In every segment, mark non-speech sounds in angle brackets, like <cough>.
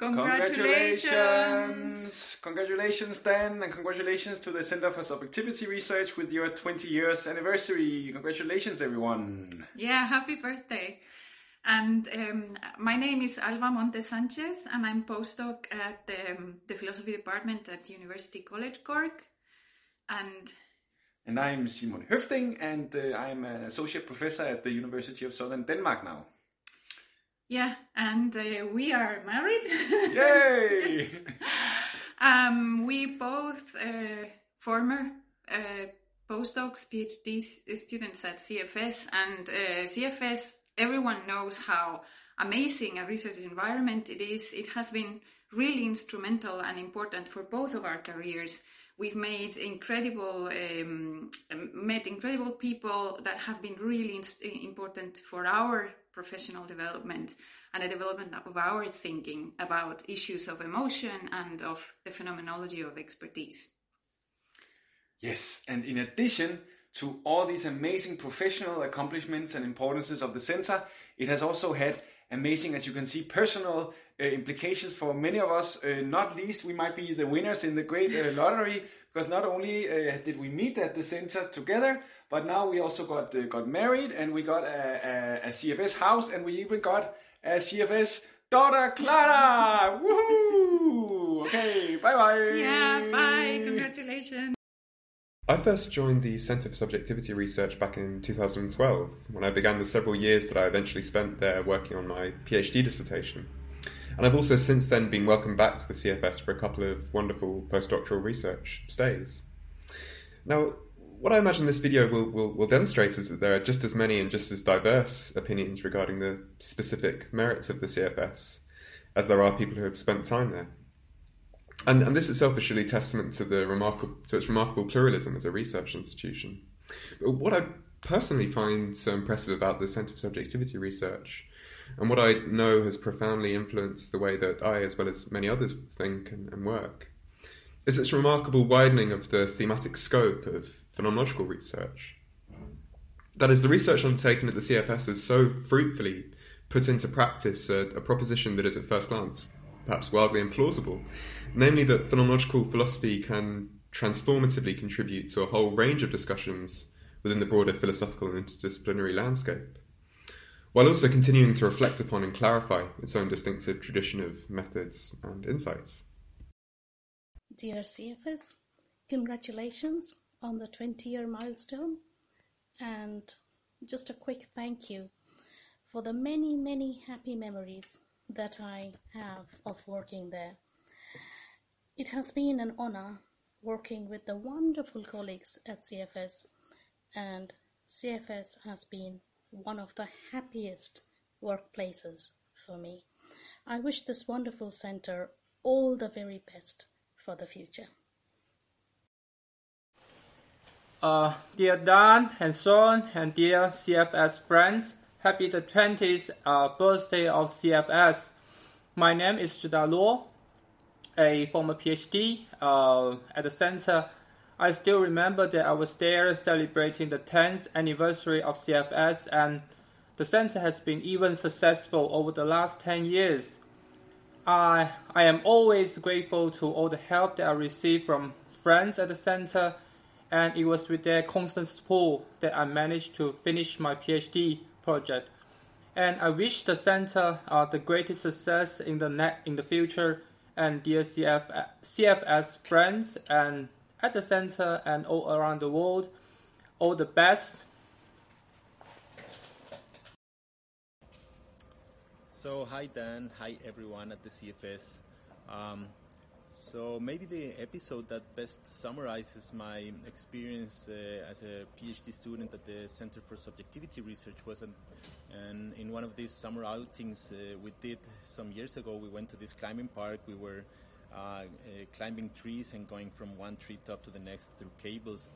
Congratulations! Congratulations, Dan, and congratulations to the Center for Subjectivity Research with your 20 years anniversary. Congratulations, everyone. Yeah, happy birthday. And um, my name is Alba Montes Sanchez, and I'm postdoc at um, the philosophy department at University College Cork. And and I'm Simon Høffding, and uh, I'm an associate professor at the University of Southern Denmark now. Yeah, and uh, we are married. <laughs> Yay! yes. um, we both uh, former uh, postdocs, PhD students at CFS, and uh, CFS. Everyone knows how amazing a research environment it is. It has been really instrumental and important for both of our careers. We've made incredible, um, met incredible people that have been really important for our professional development and the development of our thinking about issues of emotion and of the phenomenology of expertise. Yes, and in addition to all these amazing professional accomplishments and importances of the center, it has also had amazing, as you can see, personal implications for many of us. Uh, not least, we might be the winners in the great uh, lottery because not only uh, did we meet at the center together, but now we also got uh, got married and we got a, a, a, CFS house and we even got a CFS daughter, Clara. Woohoo! Okay, bye bye. Yeah, bye. Congratulations. I first joined the Centre for Subjectivity Research back in 2012 when I began the several years that I eventually spent there working on my PhD dissertation. And I've also since then been welcomed back to the CFS for a couple of wonderful postdoctoral research stays. Now, what I imagine this video will, will, will demonstrate is that there are just as many and just as diverse opinions regarding the specific merits of the CFS as there are people who have spent time there. And, and this itself is surely testament to the remarkable to its remarkable pluralism as a research institution. But what I personally find so impressive about the Centre for Subjectivity Research, and what I know has profoundly influenced the way that I, as well as many others, think and, and work, is its remarkable widening of the thematic scope of phenomenological research. That is, the research undertaken at the CFS has so fruitfully put into practice a, a proposition that is at first glance perhaps wildly implausible, namely that phenomenological philosophy can transformatively contribute to a whole range of discussions within the broader philosophical and interdisciplinary landscape, while also continuing to reflect upon and clarify its own distinctive tradition of methods and insights. Dear CFS, congratulations on the 20 year milestone, and just a quick thank you for the many, many happy memories that I have of working there. It has been an honor working with the wonderful colleagues at CFS, and CFS has been one of the happiest workplaces for me. I wish this wonderful center all the very best for the future. Uh, dear Dan and Sean and dear CFS friends, Happy the 20th uh, birthday of CFS. My name is Zhida Luo, a former PhD uh, at the center. I still remember that I was there celebrating the 10th anniversary of CFS, and the center has been even successful over the last 10 years. I, I am always grateful to all the help that I received from friends at the center, and it was with their constant support that I managed to finish my PhD project. And I wish the center uh, the greatest success in the net in the future. And dear CF, CFS friends and at the center and all around the world, all the best. So hi Dan, hi everyone at the CFS. Um, so maybe the episode that best summarizes my experience uh, as a PhD student at the Center for Subjectivity Research was an, an in one of these summer outings uh, we did some years ago. We went to this climbing park. We were climbing trees and going from one tree top to the next through cables.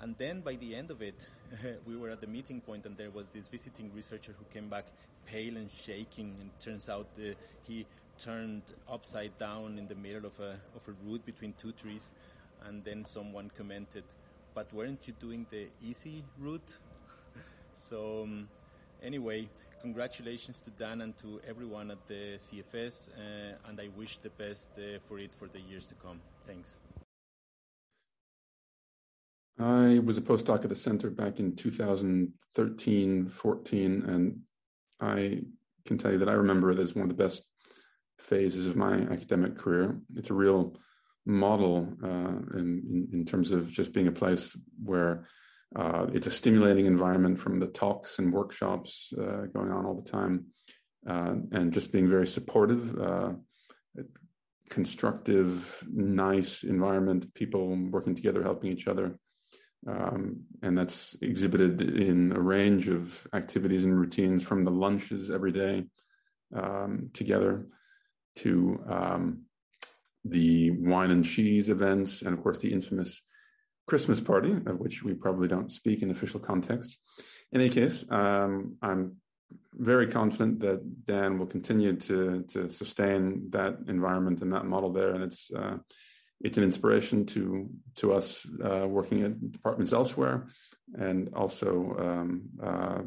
And then by the end of it, <laughs> we were at the meeting point, and there was this visiting researcher who came back pale and shaking. And turns out uh, he turned upside down in the middle of a, of a route between two trees. And then someone commented, but weren't you doing the easy route? <laughs> so, um, anyway, congratulations to Dan and to everyone at the CFS, uh, and I wish the best uh, for it for the years to come. Thanks. I was a postdoc at the center back in 2013 14, and I can tell you that I remember it as one of the best phases of my academic career. It's a real model uh, in, in, terms of just being a place where uh, it's a stimulating environment from the talks and workshops uh, going on all the time, uh, and just being very supportive, uh, constructive, nice environment, people working together, helping each other. Um, and that's exhibited in a range of activities and routines from the lunches every day um, together to um, the wine and cheese events, and of course the infamous Christmas party, of which we probably don't speak in official context. In any case, um, I'm very confident that Dan will continue to to sustain that environment and that model there, and it's uh, it's an inspiration to to us uh, working at departments elsewhere, and also um, uh,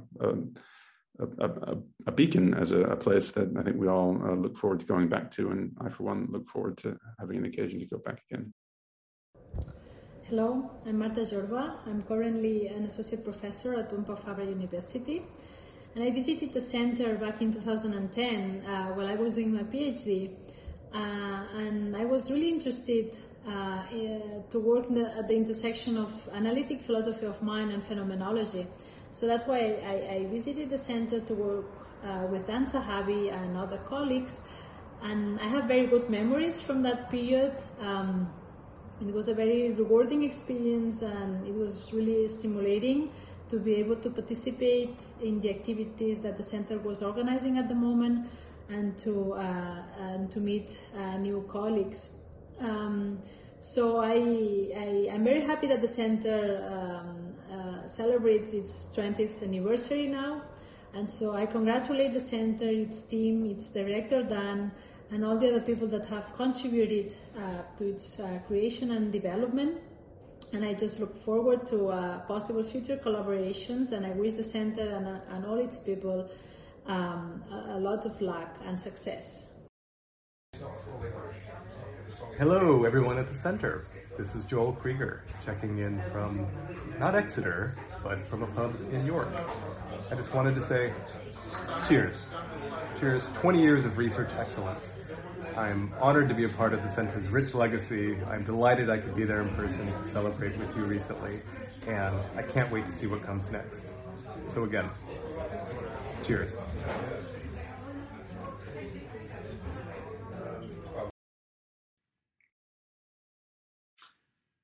a, a, a, beacon as a, a, place that I think we all uh, look forward to going back to, and I, for one, look forward to having an occasion to go back again. Hello, I'm Marta Jorba. I'm currently an associate professor at Pompeu Fabra University, and I visited the center back in 2010 uh, while I was doing my PhD, uh, and I was really interested uh, to work the, at the intersection of analytic philosophy of mind and phenomenology. So that's why I, I visited the center to work uh, with Dan Zahavi and other colleagues, and I have very good memories from that period. Um, it was a very rewarding experience, and it was really stimulating to be able to participate in the activities that the center was organizing at the moment, and to uh, and to meet uh, new colleagues. Um, so I, I am very happy that the center um, uh, celebrates its 20th anniversary now, and so I congratulate the center, its team, its director Dan, and all the other people that have contributed uh, to its uh, creation and development. And I just look forward to uh, possible future collaborations, and I wish the center and, uh, and all its people um, a, a lot of luck and success. Hello, everyone at the center. This is Joel Krueger checking in from not Exeter, but from a pub in York. I just wanted to say cheers. Cheers. 20 years of research excellence. I'm honored to be a part of the center's rich legacy. I'm delighted I could be there in person to celebrate with you recently, and I can't wait to see what comes next. So, again, cheers.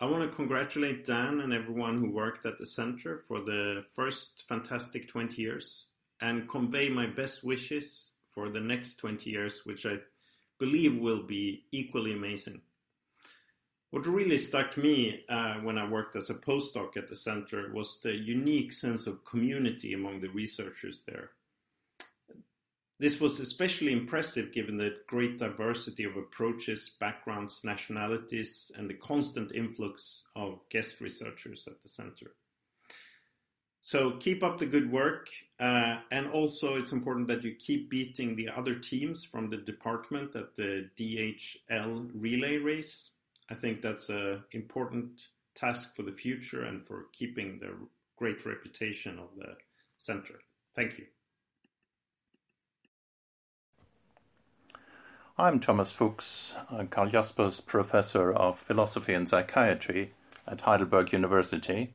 I want to congratulate Dan and everyone who worked at the center for the first fantastic 20 years and convey my best wishes for the next 20 years, which I believe will be equally amazing. What really struck me uh, when I worked as a postdoc at the center was the unique sense of community among the researchers there. This was especially impressive given the great diversity of approaches, backgrounds, nationalities, and the constant influx of guest researchers at the center. So keep up the good work, uh, and also it's important that you keep beating the other teams from the department at the DHL relay race. I think that's an important task for the future and for keeping the great reputation of the center. Thank you. I'm Thomas Fuchs, Karl Jaspers Professor of Philosophy and Psychiatry at Heidelberg University,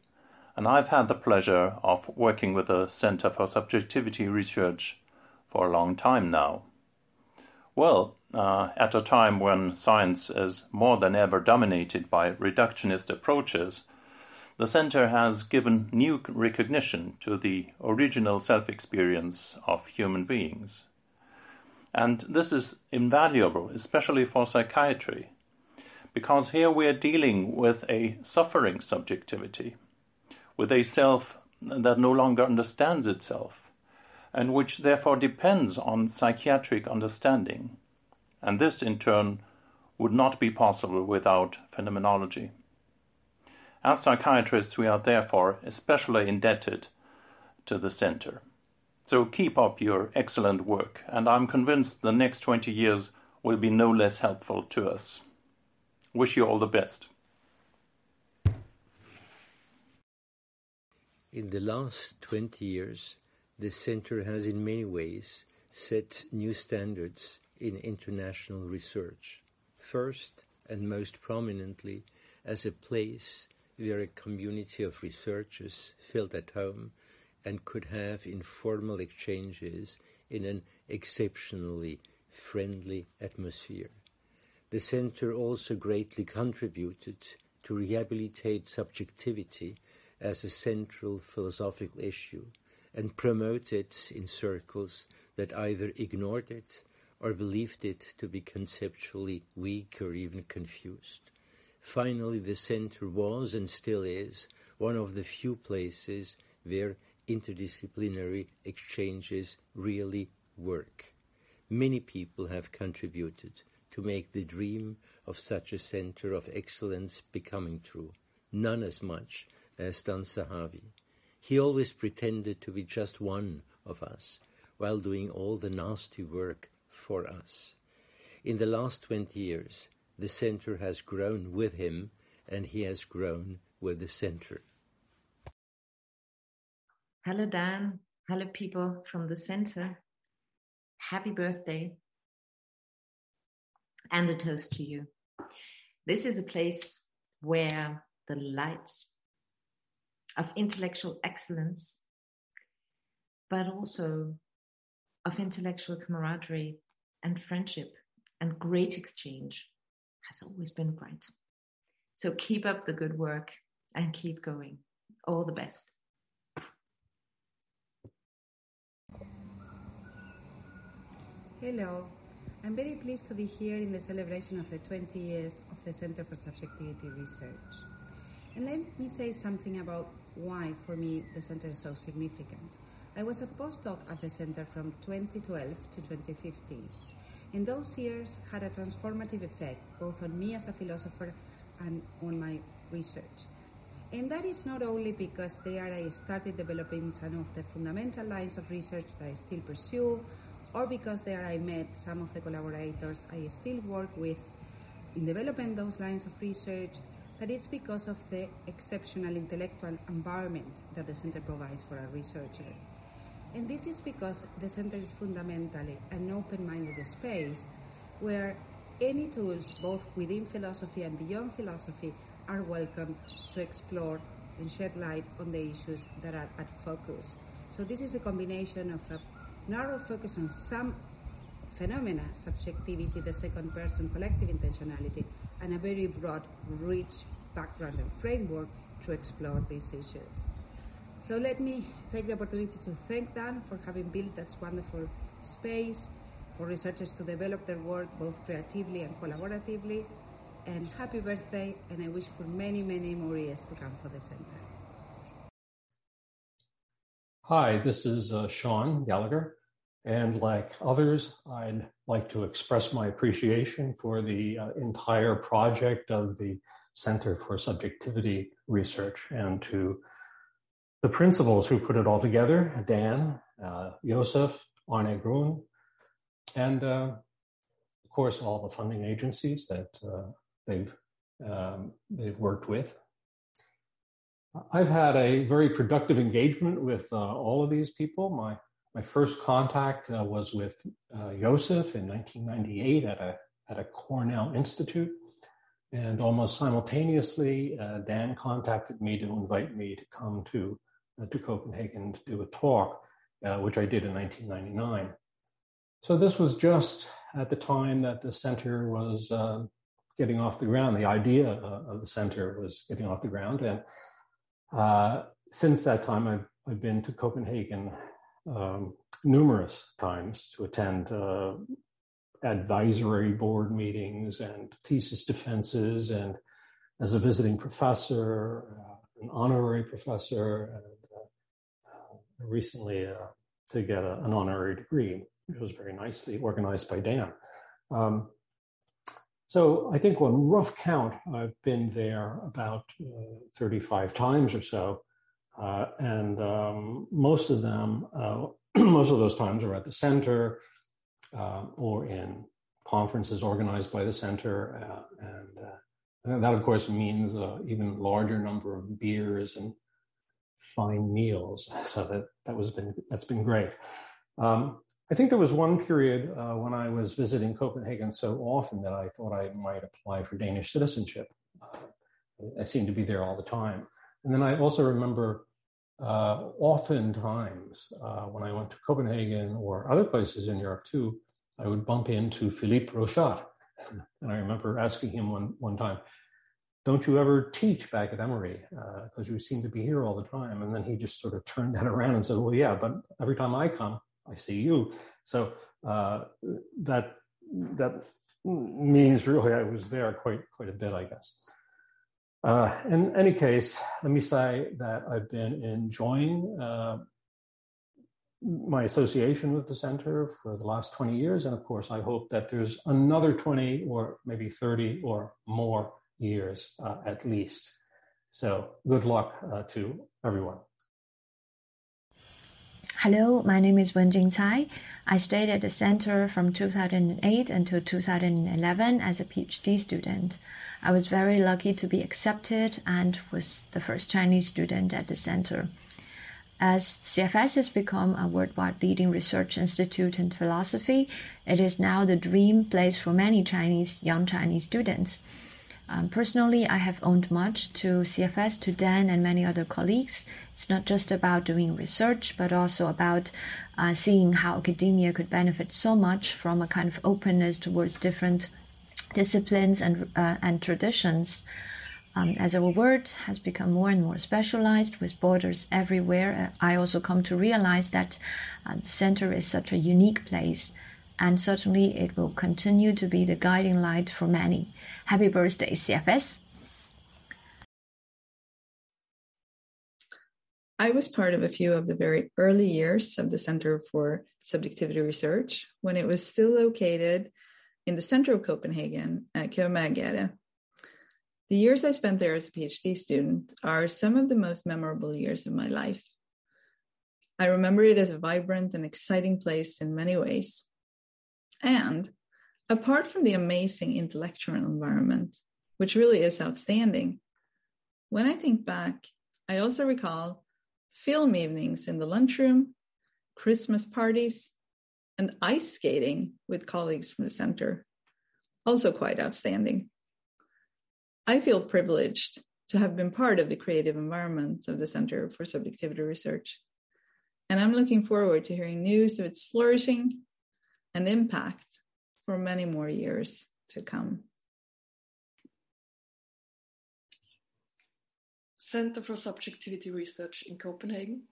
and I've had the pleasure of working with the Center for Subjectivity Research for a long time now. Well, uh, at a time when science is more than ever dominated by reductionist approaches, the Center has given new recognition to the original self experience of human beings. And this is invaluable, especially for psychiatry, because here we are dealing with a suffering subjectivity, with a self that no longer understands itself, and which therefore depends on psychiatric understanding. And this, in turn, would not be possible without phenomenology. As psychiatrists, we are therefore especially indebted to the center. So keep up your excellent work, and I'm convinced the next 20 years will be no less helpful to us. Wish you all the best. In the last 20 years, the Center has in many ways set new standards in international research. First, and most prominently, as a place where a community of researchers felt at home and could have informal exchanges in an exceptionally friendly atmosphere. The center also greatly contributed to rehabilitate subjectivity as a central philosophical issue and promote it in circles that either ignored it or believed it to be conceptually weak or even confused. Finally, the center was and still is one of the few places where interdisciplinary exchanges really work. Many people have contributed to make the dream of such a center of excellence becoming true. None as much Dan Zahavi. He always pretended to be just one of us while doing all the nasty work for us. In the last 20 years, the center has grown with him and he has grown with the center. Hello, Dan. Hello, people from the center. Happy birthday. And a toast to you. This is a place where the light of intellectual excellence, but also of intellectual camaraderie and friendship and great exchange has always been bright. So keep up the good work and keep going. All the best. Hello, I'm very pleased to be here in the celebration of the 20 years of the Center for Subjectivity Research. And let me say something about why, for me, the center is so significant. I was a postdoc at the center from 2012 to 2015. And those years had a transformative effect both on me as a philosopher and on my research. And that is not only because there I started developing some of the fundamental lines of research that I still pursue, or because there I met some of the collaborators I still work with in developing those lines of research, but it's because of the exceptional intellectual environment that the center provides for a researcher. And this is because the center is fundamentally an open-minded space where any tools, both within philosophy and beyond philosophy, are welcome to explore and shed light on the issues that are at focus. So this is a combination of a narrow focus on some phenomena, subjectivity, the second person, collective intentionality, and a very broad, rich background and framework to explore these issues. So let me take the opportunity to thank Dan for having built that wonderful space for researchers to develop their work both creatively and collaboratively. And happy birthday, and I wish for many, many more years to come for the center. Hi, this is uh, Sean Gallagher. And like others, I'd like to express my appreciation for the uh, entire project of the Center for Subjectivity Research and to the principals who put it all together Dan, uh, Josef, Arne Grøn, and uh, of course all the funding agencies that uh, they've um, they've worked with. I've had a very productive engagement with uh, all of these people. My my first contact uh, was with uh, Josef in 1998 at a at a Cornell Institute, and almost simultaneously, uh, Dan contacted me to invite me to come to uh, to Copenhagen to do a talk, uh, which I did in 1999. So this was just at the time that the center was uh, getting off the ground. The idea of the center was getting off the ground, and since that time, I've I've been to Copenhagen um, numerous times to attend uh, advisory board meetings and thesis defenses, and as a visiting professor, uh, an honorary professor, and uh, recently uh, to get a, an honorary degree. It was very nicely organized by Dan. Um, so I think on rough count, I've been there about uh, 35 times or so. Uh, and um, most of them uh, <clears throat> most of those times are at the center uh, or in conferences organized by the center. Uh, and, uh, and, that, of course, means an even larger number of beers and fine meals. <laughs> So that, that was been, that's been great. Um, I think there was one period uh, when I was visiting Copenhagen so often that I thought I might apply for Danish citizenship. I seemed to be there all the time. And then I also remember uh, oftentimes uh, when I went to Copenhagen or other places in Europe too, I would bump into Philippe Rochat. <laughs> And I remember asking him one, one time, don't you ever teach back at Emory? Because uh, you seem to be here all the time. And then he just sort of turned that <laughs> around and said, well, yeah, but every time I come, I see you. So uh, that that means really I was there quite quite a bit, I guess. Uh, in any case, let me say that I've been enjoying uh, my association with the center for the last 20 years. And of course, I hope that there's another 20 or maybe 30 or more years uh, at least. So good luck uh, to everyone. Hello, my name is Wenjing Cai. I stayed at the center from 2008 until 2011 as a PhD student. I was very lucky to be accepted and was the first Chinese student at the center. As CFS has become a worldwide leading research institute in philosophy, it is now the dream place for many Chinese young Chinese students. Um, personally, I have owned much to CFS, to Dan, and many other colleagues. It's not just about doing research, but also about uh, seeing how academia could benefit so much from a kind of openness towards different disciplines and uh, and traditions. Um, as our world has become more and more specialized with borders everywhere, uh, I also come to realize that uh, the center is such a unique place, and certainly it will continue to be the guiding light for many. Happy birthday, CFS! I was part of a few of the very early years of the Center for Subjectivity Research when it was still located in the center of Copenhagen at Kjøbmagergade. The years I spent there as a PhD student are some of the most memorable years of my life. I remember it as a vibrant and exciting place in many ways. And apart from the amazing intellectual environment, which really is outstanding, when I think back, I also recall film evenings in the lunchroom, Christmas parties, and ice skating with colleagues from the center. Also quite outstanding. I feel privileged to have been part of the creative environment of the Center for Subjectivity Research. And I'm looking forward to hearing news of its flourishing and impact for many more years to come. Center for Subjectivity Research in Copenhagen,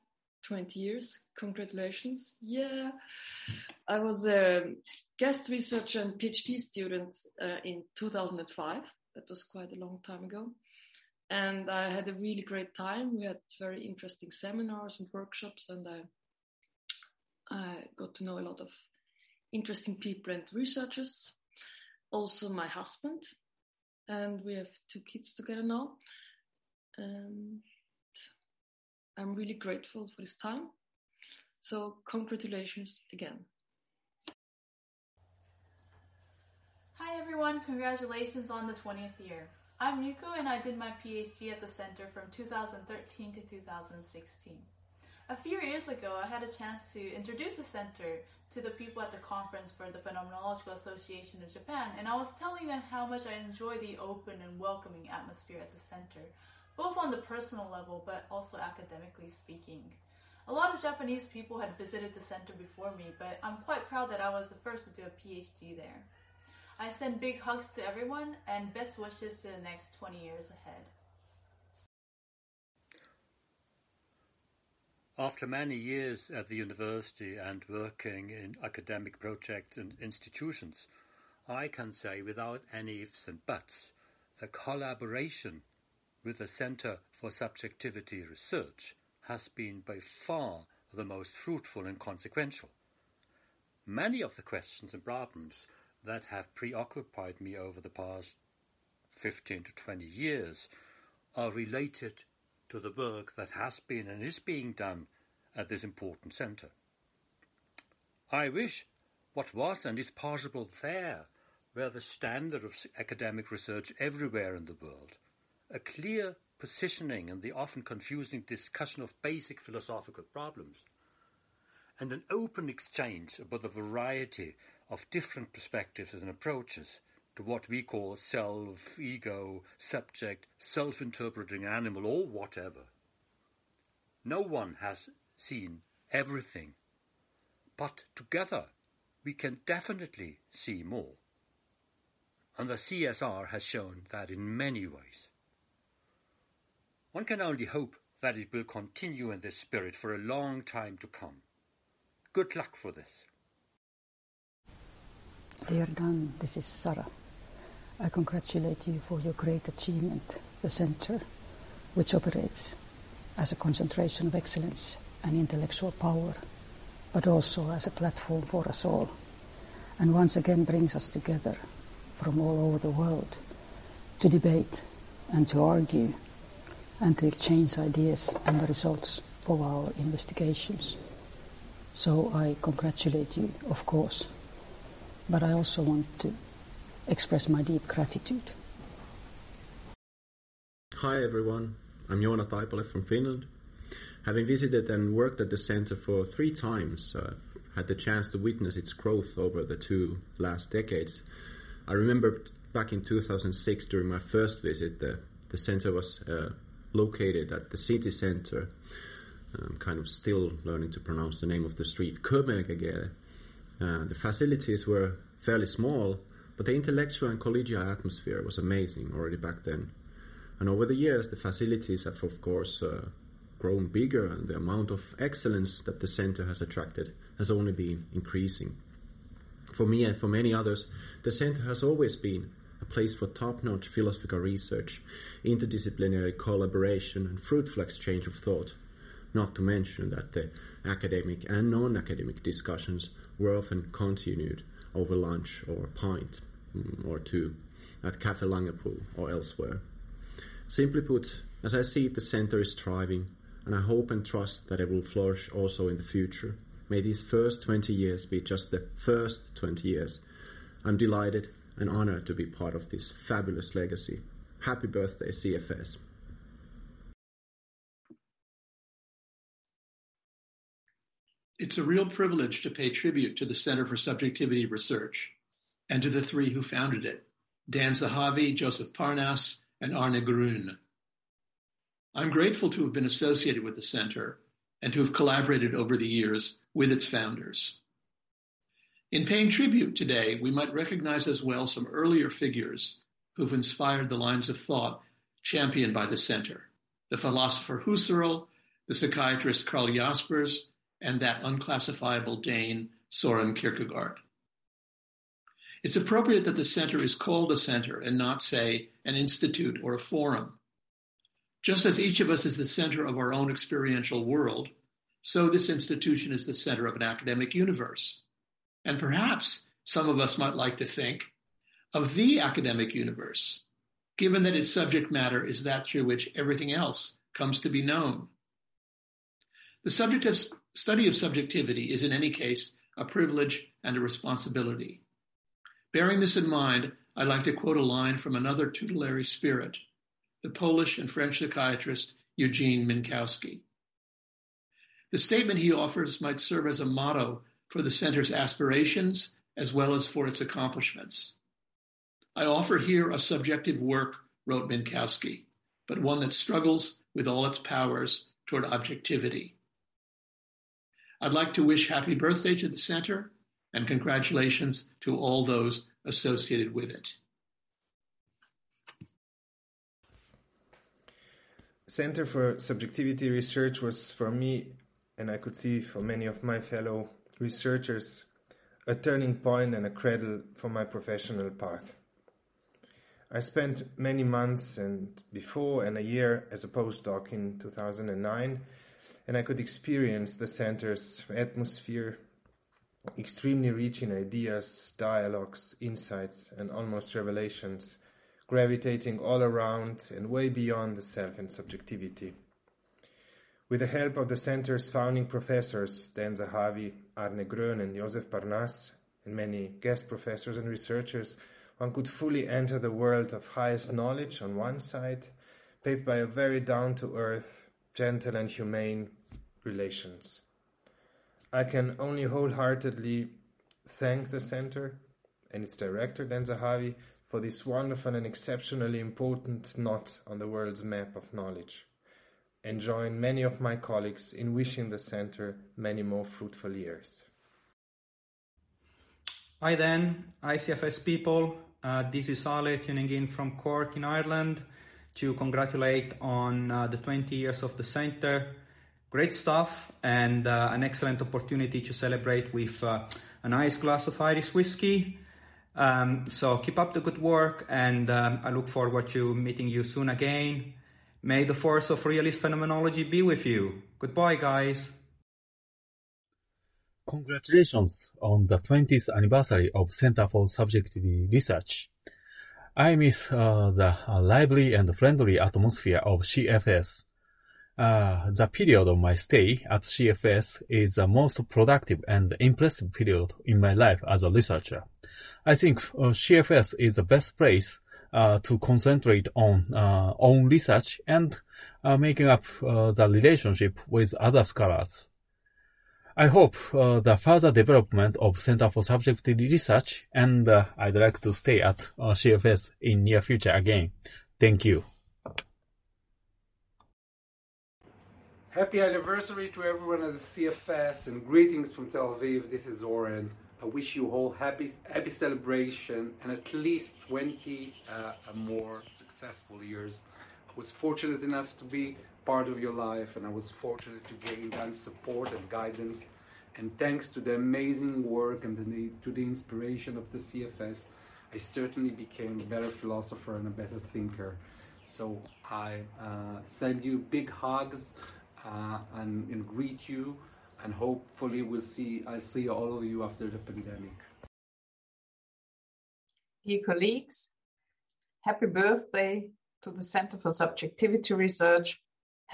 20 years. Congratulations. Yeah. I was a guest researcher and PhD student uh, in 2005. That was quite a long time ago. And I had a really great time. We had very interesting seminars and workshops, and I, I got to know a lot of interesting people and researchers. Also, my husband, and we have two kids together now. And I'm really grateful for this time. So, congratulations again. Hi everyone, congratulations on the 20th year. I'm Yuko and I did my PhD at the center from 2013 to 2016. A few years ago, I had a chance to introduce the center to the people at the conference for the Phenomenological Association of Japan, and I was telling them how much I enjoy the open and welcoming atmosphere at the center, both on the personal level but also academically speaking. A lot of Japanese people had visited the center before me, but I'm quite proud that I was the first to do a PhD there. I send big hugs to everyone and best wishes to the next 20 years ahead. After many years at the university and working in academic projects and institutions, I can say without any ifs and buts, the collaboration with the Center for Subjectivity Research has been by far the most fruitful and consequential. Many of the questions and problems that have preoccupied me over the past 15 to 20 years are related to the work that has been and is being done at this important center. I wish what was and is possible there were the standard of academic research everywhere in the world. A clear positioning in the often confusing discussion of basic philosophical problems, and an open exchange about the variety of different perspectives and approaches to what we call self, ego, subject, self interpreting animal, or whatever. No one has seen everything, but together we can definitely see more. And the CSR has shown that in many ways. One can only hope that it will continue in this spirit for a long time to come. Good luck for this. Dear Dan, this is Sarah. I congratulate you for your great achievement, the Center, which operates as a concentration of excellence and intellectual power, but also as a platform for us all, and once again brings us together from all over the world to debate and to argue and to exchange ideas and the results of our investigations. So I congratulate you, of course, but I also want to express my deep gratitude. Hi everyone, I'm Joona Taipale from Finland. Having visited and worked at the center for three times, uh, had the chance to witness its growth over the two last decades. I remember back in 2006 during my first visit, the, the center was uh, located at the city center. I'm kind of still learning to pronounce the name of the street, Kömärgegere. Uh, the facilities were fairly small, but the intellectual and collegial atmosphere was amazing already back then. And over the years, the facilities have, of course, uh, grown bigger, and the amount of excellence that the center has attracted has only been increasing. For me and for many others, the center has always been a place for top notch philosophical research, interdisciplinary collaboration, and fruitful exchange of thought. Not to mention that the academic and non academic discussions were often continued over lunch or a pint mm, or two at Cafe Langepool or elsewhere. Simply put, as I see it, the center is thriving, and I hope and trust that it will flourish also in the future. May these first 20 years be just the first 20 years. I'm delighted and honored to be part of this fabulous legacy. Happy birthday, CFS. It's a real privilege to pay tribute to the Center for Subjectivity Research and to the three who founded it Dan Zahavi, Josef Parnas, and Arne Grøn. I'm grateful to have been associated with the center and to have collaborated over the years with its founders. In paying tribute today, we might recognize as well some earlier figures who've inspired the lines of thought championed by the center the philosopher Husserl, the psychiatrist Karl Jaspers, and that unclassifiable Dane, Soren Kierkegaard. It's appropriate that the center is called a center and not, say, an institute or a forum. Just as each of us is the center of our own experiential world, so this institution is the center of an academic universe. And perhaps some of us might like to think of the academic universe, given that its subject matter is that through which everything else comes to be known. The subject of study of subjectivity is in any case a privilege and a responsibility. Bearing this in mind, I'd like to quote a line from another tutelary spirit, the Polish and French psychiatrist Eugene Minkowski. The statement he offers might serve as a motto for the center's aspirations as well as for its accomplishments. I offer here a subjective work, wrote Minkowski, but one that struggles with all its powers toward objectivity. I'd like to wish happy birthday to the center and congratulations to all those associated with it. Center for Subjectivity Research was for me, and I could see for many of my fellow researchers, a turning point and a cradle for my professional path. I spent many months and before and a year as a postdoc in 2009 and I could experience the center's atmosphere, extremely rich in ideas, dialogues, insights, and almost revelations, gravitating all around and way beyond the self and subjectivity. With the help of the center's founding professors, Dan Zahavi, Arne Grön, and Josef Parnas, and many guest professors and researchers, one could fully enter the world of highest knowledge on one side, paved by a very down to earth, gentle, and humane relations. I can only wholeheartedly thank the center and its director, Dan Zahavi, for this wonderful and exceptionally important knot on the world's map of knowledge, and join many of my colleagues in wishing the center many more fruitful years. Hi Dan, ICFS people. Uh, this is Ale tuning in from Cork in Ireland to congratulate on uh, the 20 years of the center. Great stuff and uh, an excellent opportunity to celebrate with uh, a nice glass of Irish whiskey. Um, so keep up the good work and um, I look forward to meeting you soon again. May the force of realist phenomenology be with you. Goodbye, guys. Congratulations on the 20th anniversary of Center for Subjective Research. I miss uh, the uh, lively and friendly atmosphere of CFS. Uh, the period of my stay at CFS is the most productive and impressive period in my life as a researcher. I think uh, CFS is the best place uh, to concentrate on uh, own research and making up the relationship with other scholars. I hope uh, the further development of Center for Subjective Research, and uh, I'd like to stay at uh, CFS in near future again. Thank you. Happy anniversary to everyone at the CFS and greetings from Tel Aviv. This is Oren. I wish you all happy happy celebration and at least 20 uh, more successful years. I was fortunate enough to be part of your life, and I was fortunate to gain that support and guidance. And thanks to the amazing work and the, to the inspiration of the CFS, I certainly became a better philosopher and a better thinker. So I uh, send you big hugs uh, and, and greet you, and hopefully we'll see I'll see all of you after the pandemic. Dear colleagues, happy birthday to the Center for Subjectivity Research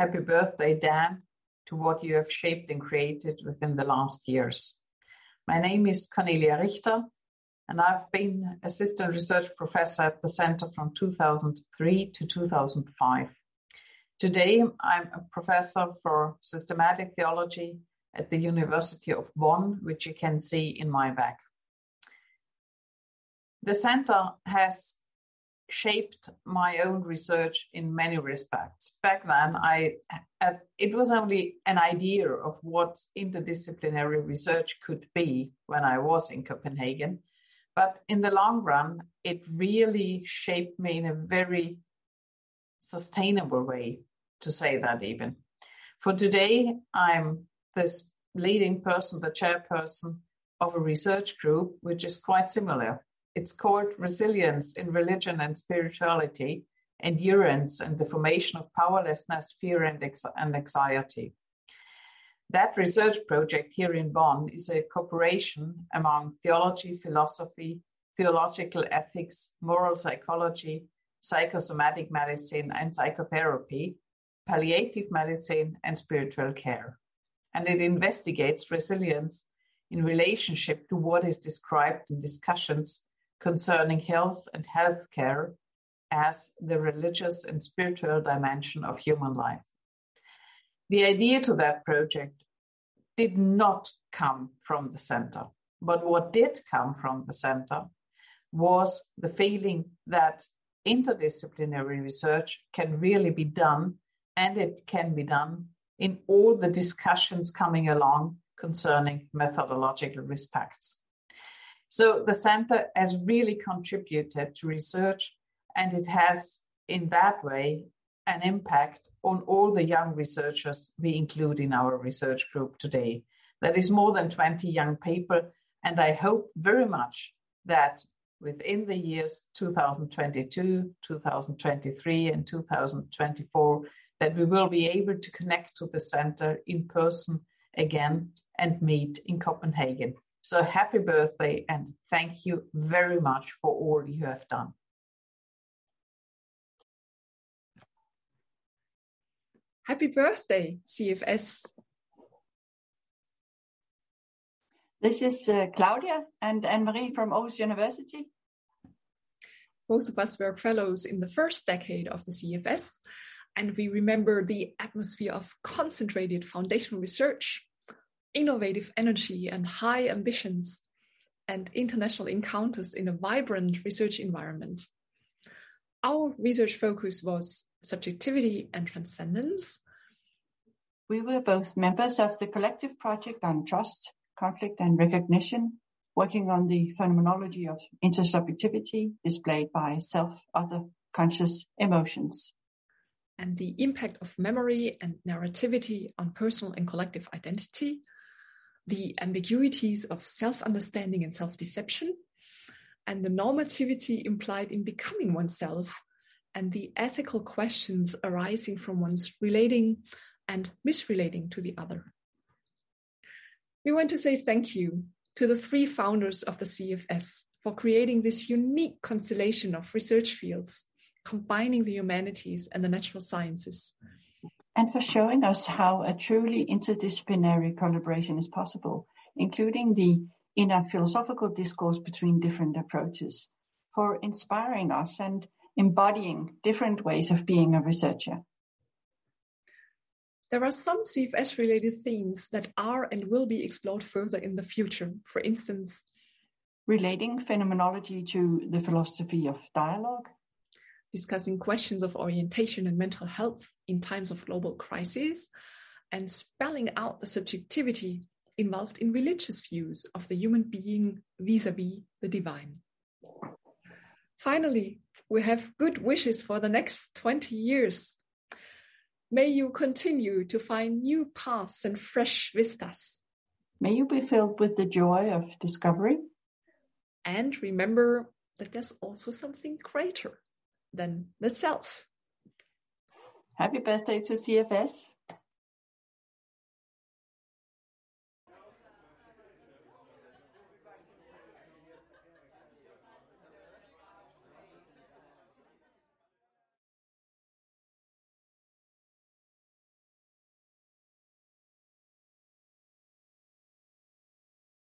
Happy birthday, Dan, to what you have shaped and created within the last years. My name is Cornelia Richter, and I've been assistant research professor at the center from 2003 to 2005. Today, I'm a professor for systematic theology at the University of Bonn, which you can see in my back. The center has shaped my own research in many respects. Back then, I uh, it was only an idea of what interdisciplinary research could be when I was in Copenhagen, but in the long run, it really shaped me in a very sustainable way, to say that even. For today, I'm this leading person, the chairperson of a research group, which is quite similar it's called resilience in religion and spirituality, endurance and the formation of powerlessness, fear, and, ex- and anxiety. That research project here in Bonn is a cooperation among theology, philosophy, theological ethics, moral psychology, psychosomatic medicine, and psychotherapy, palliative medicine, and spiritual care. And it investigates resilience in relationship to what is described in discussions concerning health and healthcare as the religious and spiritual dimension of human life. The idea to that project did not come from the center, but what did come from the center was the feeling that interdisciplinary research can really be done and it can be done in all the discussions coming along concerning methodological respects. So the center has really contributed to research and it has, in that way, an impact on all the young researchers we include in our research group today. That is more than 20 young people, and I hope very much that within the years 2022, 2023, and 2024, that we will be able to connect to the center in person again and meet in Copenhagen. So happy birthday and thank you very much for all you have done. Happy birthday, CFS. This is uh, Claudia and Anne-Marie from Aarhus University. Both of us were fellows in the first decade of the CFS, and we remember the atmosphere of concentrated foundational research, innovative energy and high ambitions, and international encounters in a vibrant research environment. Our research focus was subjectivity and transcendence. We were both members of the collective project on trust, conflict, and recognition, working on the phenomenology of intersubjectivity displayed by self other conscious emotions. And the impact of memory and narrativity on personal and collective identity, the ambiguities of self understanding and self deception, and the normativity implied in becoming oneself, and the ethical questions arising from one's relating and misrelating to the other. We want to say thank you to the three founders of the CFS for creating this unique constellation of research fields, combining the humanities and the natural sciences. And for showing us how a truly interdisciplinary collaboration is possible, including the inner philosophical discourse between different approaches, for inspiring us and embodying different ways of being a researcher. There are some CFS related themes that are and will be explored further in the future. For instance, relating phenomenology to the philosophy of dialogue, discussing questions of orientation and mental health in times of global crisis, and spelling out the subjectivity involved in religious views of the human being vis a vis the divine. Finally, we have good wishes for the next 20 years. May you continue to find new paths and fresh vistas. May you be filled with the joy of discovery. And remember that there's also something greater than the self. Happy birthday to CFS.